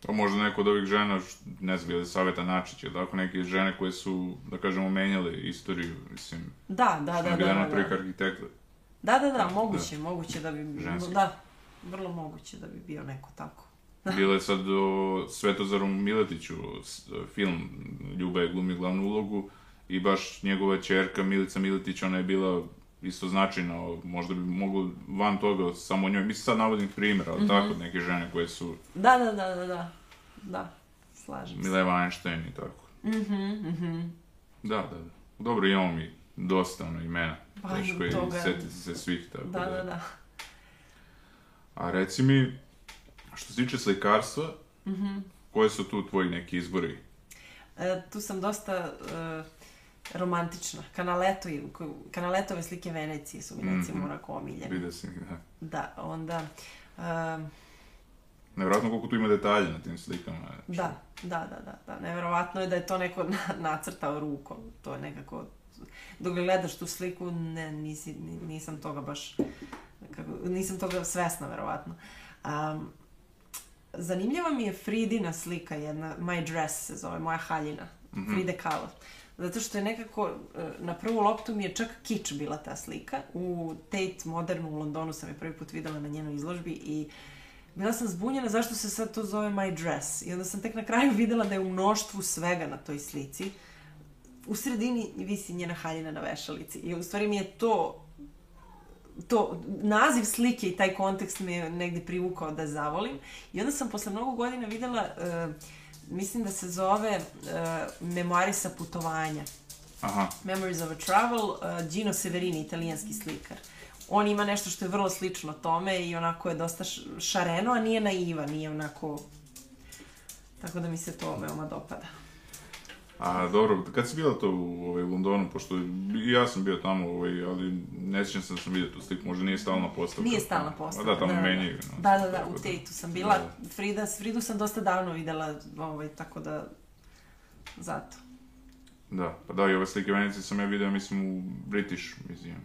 Pa možda neko od ovih žena, ne znam, gleda Saveta Načić, ili tako neke žene koje su, da kažemo, menjale istoriju, mislim. Da, da, da, da. Što da da. da, da, da. arhitekta. Da, da, da, moguće, da. moguće da bi... Ženski. Da, vrlo moguće da bi bio neko tako. Bila je sad o Svetozaru Miletiću film, Ljuba je glumi glavnu ulogu i baš njegova čerka Milica Miletić, ona je bila isto značajno, možda bi moglo van toga samo njoj, mislim sad navodim primjer, ali mm -hmm. tako, mhm. neke žene koje su... Da, da, da, da, da, da, slažem Mila se. Mile Weinstein i tako. Mhm, mm mhm. da, da, da. Dobro, imamo mi dosta ono imena, pa, teško je toga... setiti se svih, tako da. Da, da, da. A reci mi, što se tiče slikarstva, mhm. Mm koje su tu tvoji neki izbori? E, tu sam dosta... E romantična. Kanaleto, i, kanaletove slike Venecije su mi recimo mm onako omiljene. Vidio si, da. Da, onda... Um, Nevjerojatno koliko tu ima detalja na tim slikama. Znači. Da, da, da, da, da. Nevjerovatno je da je to neko nacrtao rukom. To je nekako... Dok gledaš tu sliku, ne, nisi, nisam toga baš... Kako, nisam toga svesna, verovatno. Um, zanimljiva mi je Fridina slika, jedna, My Dress se zove, moja haljina, mm -hmm. Fride Kahlo. Uh, zato što je nekako, e, na prvu loptu mi je čak kič bila ta slika. U Tate Modernu u Londonu sam je prvi put videla na njenoj izložbi i bila sam zbunjena zašto se sad to zove My Dress. I onda sam tek na kraju videla da je u mnoštvu svega na toj slici. U sredini visi njena haljina na vešalici. I u stvari mi je to to, naziv slike i taj kontekst me negde privukao da zavolim. I onda sam posle mnogo godina videla uh, mislim da se zove uh, eh, Memorisa putovanja. Aha. Memories of a Travel, uh, Gino Severini, italijanski slikar. On ima nešto što je vrlo slično tome i onako je dosta šareno, a nije naiva, nije onako... Tako da mi se to veoma dopada. A dobro, kad si bila to u ovaj, Londonu, pošto ja sam bio tamo, ovaj, ali ne sjećam se da sam vidio tu sliku, možda nije stalna postavka. Nije stalna postavka, da. tamo da, meni. Da, da, da, da u Tate-u sam bila. Da. Frida, Fridu sam dosta davno videla, ovaj, tako da, zato. Da, pa da, i ove slike Venice sam ja vidio, mislim, u British Museum,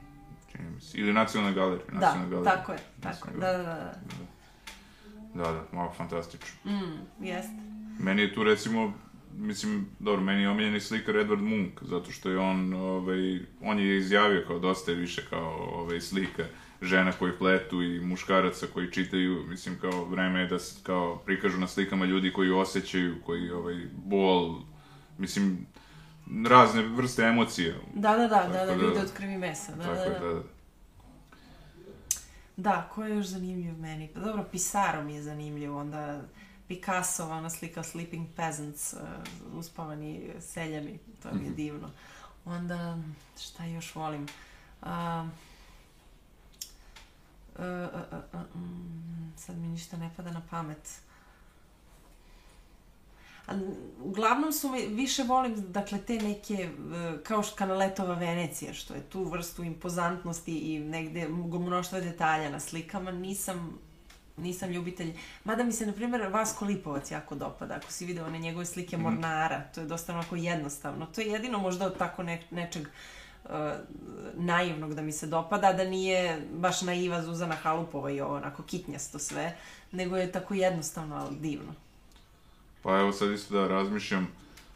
čini mi se. Ili Nacionalna galerija. Nacionalna da, galerija. tako je, tako je, da, da, da. Da, da, malo fantastično. Mm, jeste. Meni je tu, recimo, mislim, dobro, meni je omiljeni slikar Edward Munch, zato što je on, ovaj, on je izjavio kao dosta je više kao ovaj, slika žena koji pletu i muškaraca koji čitaju, mislim, kao vreme je da kao prikažu na slikama ljudi koji osjećaju, koji ovaj, bol, mislim, razne vrste emocija. Da, da, da, da tako da, da, da, vide otkrivi mesa. Da, tako da, da, da. da. Da, ko je još zanimljiv meni? Pa dobro, Pisaro mi je zanimljiv, onda Picasso, ona slika Sleeping Peasants, uh, uspavani seljani, to mi je mhm. divno. Onda, šta još volim? Uh, uh, uh, uh, um, sad mi ništa ne pada na pamet. A, uglavnom su mi, više volim, dakle, te neke, e, kao kanaletova Venecija, što je tu vrstu impozantnosti i negde mnoštva detalja na slikama, nisam nisam ljubitelj. Mada mi se, na primjer, Vasko Lipovac jako dopada. Ako si video one njegove slike mhm. Mornara, to je dosta onako jednostavno. To je jedino možda od tako ne, nečeg uh, naivnog da mi se dopada, da nije baš naiva Zuzana Halupova i ovo onako kitnjasto sve, nego je tako jednostavno, ali divno. Pa evo sad isto da razmišljam,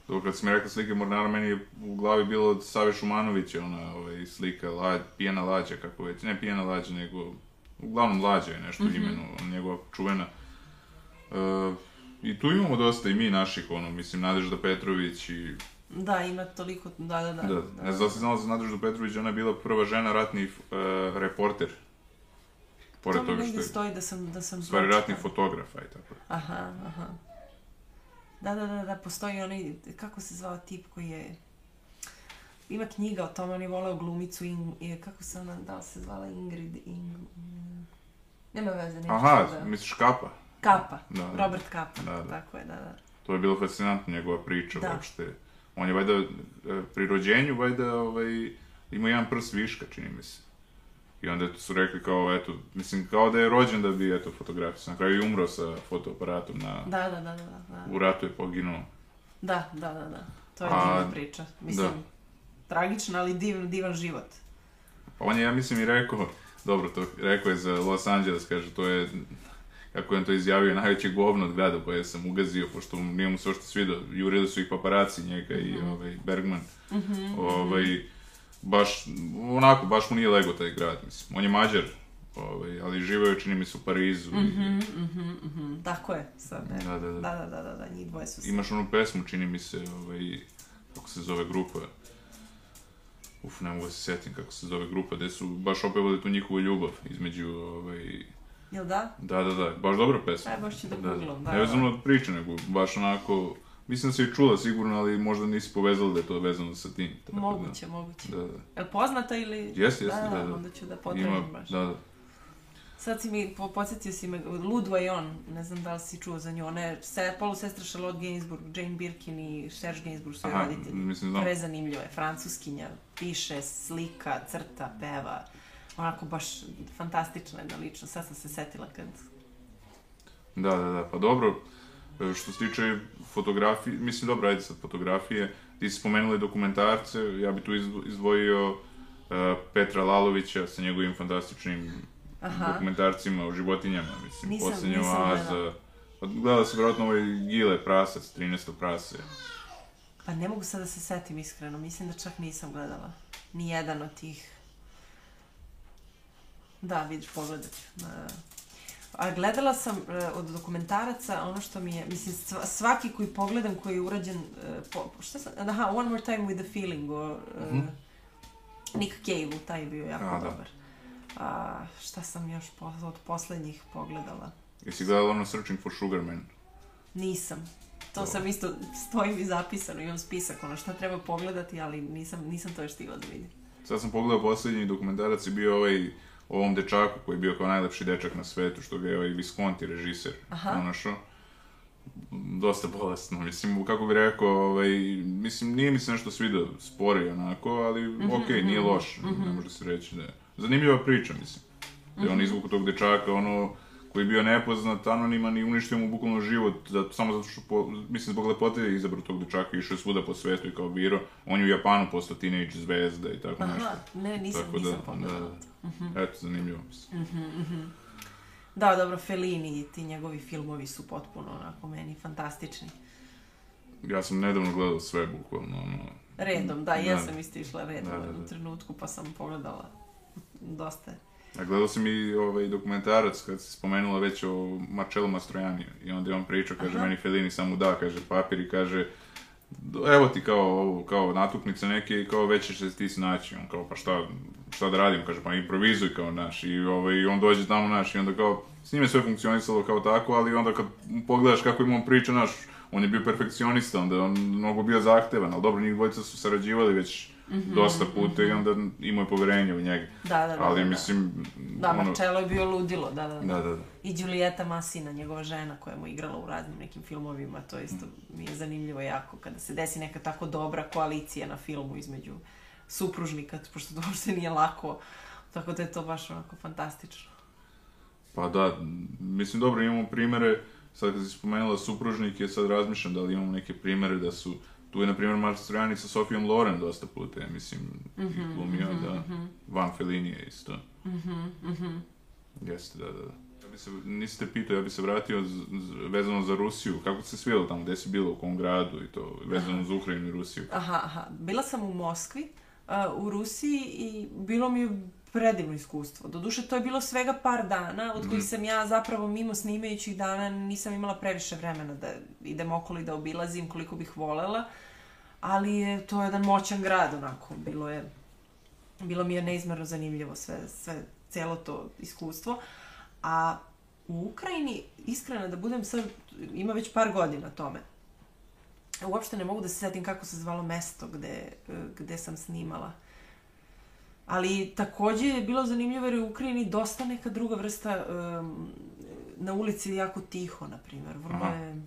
to kad sam rekao slike Mornara, meni je u glavi bilo od Save Šumanovića, ona ovaj, slika, lađ, pijena lađa, kako već, ne pijena lađa, nego uglavnom Lađo je nešto mm -hmm. imenovao, njegova čuvena. E, I tu imamo dosta i mi naših, ono, mislim, Nadežda Petrović i... Da, ima toliko, da, da, da. da. da. Ne znam da si znala za Nadeždu Petrović, ona je bila prva žena ratni e, reporter. Pored to toga što je... stoji da sam, da sam... Stvari ratni fotograf, i tako. Aha, aha. Da, da, da, da, postoji onaj, kako se zvao tip koji je Ima knjiga o tome, on je voleo glumicu, in, kako se ona, da se zvala Ingrid, in, nema veze, nešto. Aha, da... misliš Kapa? Kapa, da, da. Robert Kapa, da, da. tako je, da, da. To je bilo fascinantno, njegova priča da. uopšte. On je valjda, pri rođenju, valjda, ovaj, imao jedan prst viška, čini mi se. I onda su rekli kao, eto, mislim, kao da je rođen da bi, eto, fotografisan. Na kraju je umro sa fotoaparatom na... Da, da, da, da, da. U ratu je poginuo. Da, da, da, da. To je A, divna priča, mislim. Da tragičan, ali divan, divan život. Pa On je, ja mislim, i rekao, dobro, to rekao je za Los Angeles, kaže, to je, kako je on to izjavio, najveće govno od grada koje sam ugazio, pošto nije mu se ošto svidao, jurili su i paparaci njega i mm ovaj, Bergman. Mm -hmm, ovaj, baš, onako, baš mu nije lego taj grad, mislim. On je mađar, ovaj, ali živeo čini mi se u Parizu. Mm -hmm, i... mm -hmm, mm -hmm. Tako je, sad ne. Da, da, da. Da, da, da, da, da, njih dvoje su se. Imaš onu pesmu, čini mi se, ovaj, kako se zove grupa, uf, ne mogu da se sjetim kako se zove grupa, gde su baš opevali tu njihovu ljubav između, ovaj... Jel da? Da, da, da, baš dobra pesma. Aj, baš ću da, da, da. googlam, da. Ne vezano od priče, nego baš onako... Mislim da si čula sigurno, ali možda nisi povezala da je to vezano sa tim. Tako moguće, da. moguće. Da, da. Je poznata ili... jesi, jeste, da, da, da, onda ću da potrebim baš. Da, da. Sad si mi, podsjetio si me, Ludva i on, ne znam da li si čuo za nju, ona je se, polusestra Charlotte Gainsbourg, Jane Birkin i Serge Gainsbourg su joj roditelji. Mislim, znam. Prezanimljivo je, francuskinja, piše, slika, crta, peva, onako baš fantastična jedna lično, sad sam se setila kad... Da, da, da, pa dobro, e, što se tiče fotografije, mislim, dobro, ajde sad fotografije, ti si spomenula i dokumentarce, ja bi tu izdvojio uh, Petra Lalovića sa njegovim fantastičnim Aha. dokumentarcima o životinjama, mislim, nisam, posljednja nisam oaza. Gledala pa se vjerojatno ovaj Gile prasac, 13. prase. Pa ne mogu sad da se setim iskreno, mislim da čak nisam gledala. ni jedan od tih. Da, vidiš, pogledat ću. Da, da. A gledala sam e, od dokumentaraca ono što mi je, mislim, svaki koji pogledam koji je urađen, e, po, šta sam, aha, One More Time with the Feeling, o, mm -hmm. Nick Cave-u, taj je bio jako A, da. dobar. Da. A, šta sam još posle, od poslednjih pogledala? Jesi gledala ono Searching for Sugar Man? Nisam. To, to sam isto, stoji mi zapisano, imam spisak, ono šta treba pogledati, ali nisam, nisam to još stigla da vidim. Sad sam pogledao poslednji dokumentarac i bio ovaj o ovom dečaku koji je bio kao najlepši dečak na svetu, što ga je ovaj Visconti režiser Aha. pronašao. Dosta bolestno, mislim, kako bih rekao, ovaj, mislim, nije mi se nešto svidao, spori onako, ali mm -hmm, okej, okay, nije mhm, loš, mm -hmm. ne mhm. može se reći da je zanimljiva priča, mislim. Gde mm -hmm. on mhm. izvuku tog dečaka, ono, koji je bio nepoznat, anoniman i uništio mu bukvalno život, zato, samo zato što, po, mislim, zbog lepote je izabrao tog dečaka, išao je svuda po svetu i kao biro, on je u Japanu postao teenage zvezda i tako Aha, nešto. Aha, ne, nisam, tako nisam da, pogledala. Da, Mm -hmm. Eto, zanimljivo, mislim. Mm -hmm, Da, dobro, Fellini i ti njegovi filmovi su potpuno, onako, meni fantastični. Ja sam nedavno gledao sve, bukvalno, ono... Redom, da, da. ja sam isto išla redom da, da, da. u trenutku, pa sam pogledala dosta je. A gledao sam i ovaj dokumentarac kad se spomenula već o Marcello Mastrojaniju i onda je on pričao, kaže, Aha. meni Fellini samo da, kaže, papir i kaže, evo ti kao, ovo, kao natuknice neke i kao već ćeš se ti snaći. On kao, pa šta, šta da radim, kaže, pa improvizuj kao naš i ovaj, on dođe tamo naš i onda kao, s njime sve funkcionisalo kao tako, ali onda kad pogledaš kako im on priča naš, on je bio perfekcionista, onda on mnogo bio zahtevan, ali dobro, njih dvojica su sarađivali već Mhm. dosta puta i mhm. onda imao je poverenje u njega. Da, da, da. Ali da, da. mislim... Da, ono... Marcello je bio ludilo, da, da, da. da, da, da. I Giulietta Massina, njegova žena koja mu igrala u raznim nekim filmovima, to isto mi je zanimljivo jako kada se desi neka tako dobra koalicija na filmu između supružnika, pošto to uopšte nije lako, tako da je to baš onako fantastično. Pa da, mislim dobro imamo primere, sad kad si spomenula supružnike, sad razmišljam da li imamo neke primere da su tu je, na primjer, Mark Strojani sa Sofijom Loren dosta puta, ja mislim, mm -hmm, glumio, mm -hmm, da. Mm -hmm. Van Felinije isto. Mhm, mhm. Jeste, da, da. da. Ja bi se, niste pitao, ja bi se vratio z, z, vezano za Rusiju. Kako se svijelo tamo, gde si bila, u kom gradu i to, vezano aha. za Ukrajinu i Rusiju? Aha, aha. Bila sam u Moskvi, uh, u Rusiji i bilo mi predivno iskustvo. Doduše, to je bilo svega par dana, od kojih da. sam ja zapravo mimo snimajućih dana nisam imala previše vremena da idem okolo i da obilazim koliko bih volela, ali je to jedan moćan grad, onako, bilo je, bilo mi je neizmerno zanimljivo sve, sve, celo to iskustvo. A u Ukrajini, iskreno da budem sad, ima već par godina tome, uopšte ne mogu da se setim kako se zvalo mesto gde, gde sam snimala Ali takođe je bilo zanimljivo jer je u Ukrajini dosta neka druga vrsta um, na ulici je jako tiho, na primer. Vrlo je...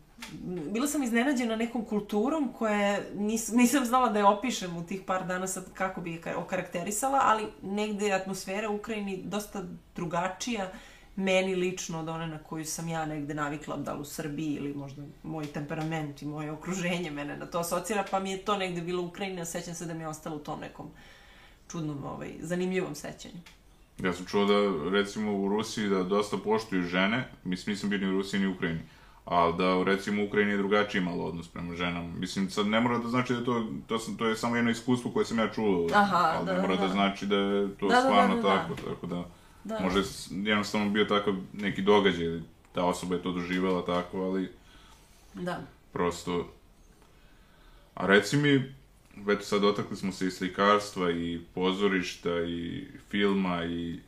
Bila sam iznenađena nekom kulturom koja nis, nisam znala da je opišem u tih par dana sad kako bi je okarakterisala, ali negde je atmosfera u Ukrajini dosta drugačija meni lično od one na koju sam ja negde navikla, da li u Srbiji ili možda moj temperament i moje okruženje mene na to asocira, pa mi je to negde bilo u Ukrajina, sećam se da mi je ostalo u tom nekom uh, čudnom, ovaj, zanimljivom sećanju. Ja sam čuo da, recimo, u Rusiji da dosta poštuju žene, mislim, nisam bio ni u Rusiji ni u Ukrajini, ali da, recimo, u Ukrajini je drugačiji malo odnos prema ženama. Mislim, sad ne mora da znači da to, to, sam, to je samo jedno iskustvo koje sam ja čuo, Aha, ali da, ne mora da, da. da znači da je to da, da stvarno da, da, da, tako, da. tako da, da. možda jednostavno bio tako neki događaj, ili ta osoba je to doživela tako, ali... Da. Prosto... A reci mi, već sad dotakli smo se i slikarstva i pozorišta i filma i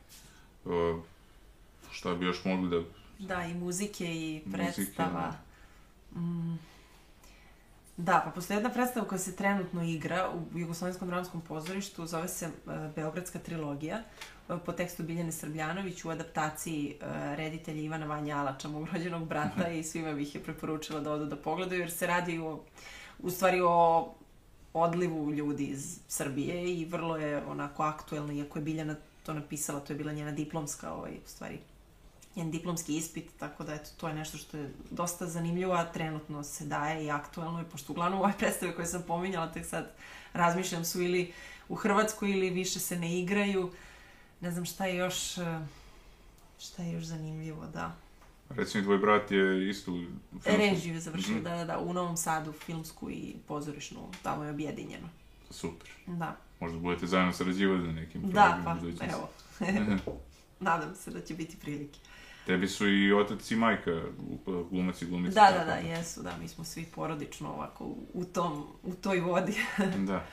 uh, šta bi još mogli da... Da, i muzike i predstava. Muzike, da. mm. Da, pa postoji jedna predstava koja se trenutno igra u Jugoslovenskom dramskom pozorištu, zove se uh, Beogradska trilogija, e, po tekstu Biljane Srbljanović u adaptaciji uh, reditelja Ivana Vanja Alača, mog rođenog brata i svima bih je preporučila da odu da pogledaju, jer se radi o, u stvari o odlivu ljudi iz Srbije i vrlo je onako aktuelno, iako je Biljana to napisala, to je bila njena diplomska, ovaj, u stvari, njen diplomski ispit, tako da eto, to je nešto što je dosta zanimljivo, a trenutno se daje i aktuelno je, pošto uglavnom ove predstave koje sam pominjala, tek sad razmišljam su ili u Hrvatskoj ili više se ne igraju. Ne znam šta je još, eh, šta je još zanimljivo, da. Recimo, tvoj brat je isto... Filmsku... Režiju je završio, mm da, da, da, u Novom Sadu, filmsku i pozorišnu, tamo je objedinjeno. Super. Da. Možda budete zajedno sarađivali na nekim da, programima. Da, pa, evo. Mhm. Nadam se da će biti prilike. Tebi su i otac i majka glumac i glumica. Da, da, da, da, jesu, da, mi smo svi porodično ovako u tom, u toj vodi. da.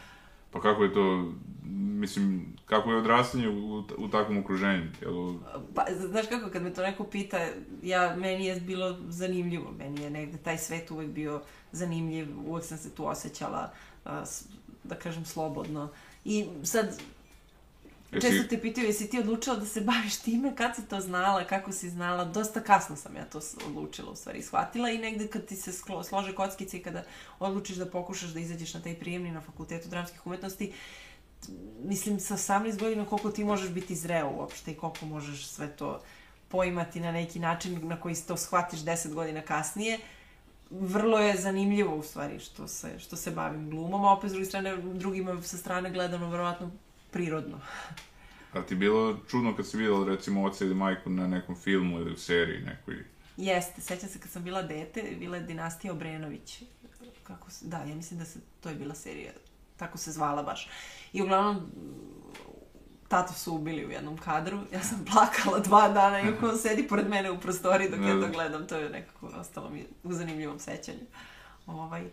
Pa kako je to, mislim, kako je odrastanje u, u takvom okruženju? Jel... Pa, znaš kako, kad me to neko pita, ja, meni je bilo zanimljivo, meni je negde taj svet uvek bio zanimljiv, uvek sam se tu osjećala, da kažem, slobodno. I sad, Često te pitaju, jesi ti odlučila da se baviš time, kad si to znala, kako si znala, dosta kasno sam ja to odlučila, u stvari shvatila i negde kad ti se slože kockice i kada odlučiš da pokušaš da izađeš na taj prijemni na fakultetu dramskih umetnosti, mislim sa 18 godina koliko ti možeš biti zreo uopšte i koliko možeš sve to poimati na neki način na koji to shvatiš 10 godina kasnije, vrlo je zanimljivo u stvari što se, što se bavim glumom, a opet s druge strane, drugima sa strane gledano verovatno prirodno. A ti bilo čudno kad si videla recimo oca ili majku na nekom filmu ili seriji nekoj? Jeste, sećam se kad sam bila dete, bila je dinastija Obrenović. Kako se, da, ja mislim da se, to je bila serija, tako se zvala baš. I uglavnom, tatu su ubili u jednom kadru, ja sam plakala dva dana i on sedi pored mene u prostoriji dok ja da, to da. gledam, to je nekako ostalo mi u zanimljivom sećanju. Ovaj,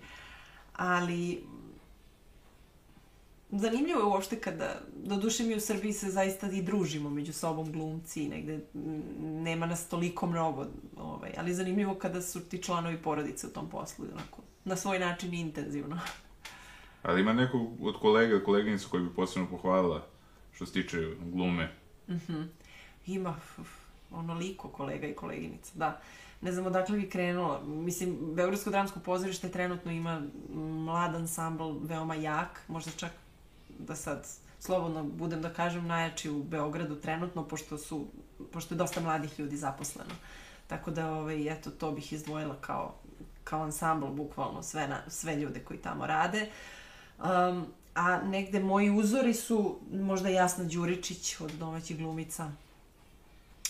ali zanimljivo je uopšte kada, doduše mi u Srbiji se zaista i družimo među sobom glumci i negde nema nas toliko mnogo, ovaj, ali zanimljivo kada su ti članovi porodice u tom poslu, onako, na svoj način intenzivno. Ali ima neko od kolega, koleginica koji bi posebno pohvalila što se tiče glume? Mhm. Mm -hmm. ima onoliko kolega i koleginica, da. Ne znam odakle bi krenula. Mislim, Beogradsko dramsko pozorište trenutno ima mlad ansambl, veoma jak, možda čak da sad slobodno budem da kažem najjači u Beogradu trenutno pošto su pošto je dosta mladih ljudi zaposleno. Tako da ovaj eto to bih izdvojila kao kao ansambl bukvalno sve na, sve ljude koji tamo rade. Um, a negde moji uzori su možda Jasna Đuričić od domaćih glumica.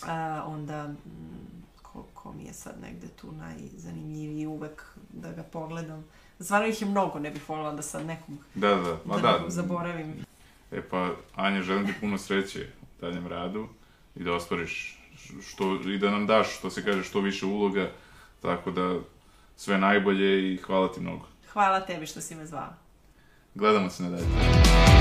A, onda mm, ko, ko mi je sad negde tu najzanimljiviji uvek da ga pogledam. Stvarno ih je mnogo, ne bih voljela da sad nekom, da, da. Ma, da, da. zaboravim. E pa, Anja, želim ti puno sreće u daljem radu i da ostvariš što, i da nam daš, što se kaže, što više uloga, tako da sve najbolje i hvala ti mnogo. Hvala tebi što si me zvala. Gledamo se na dalje.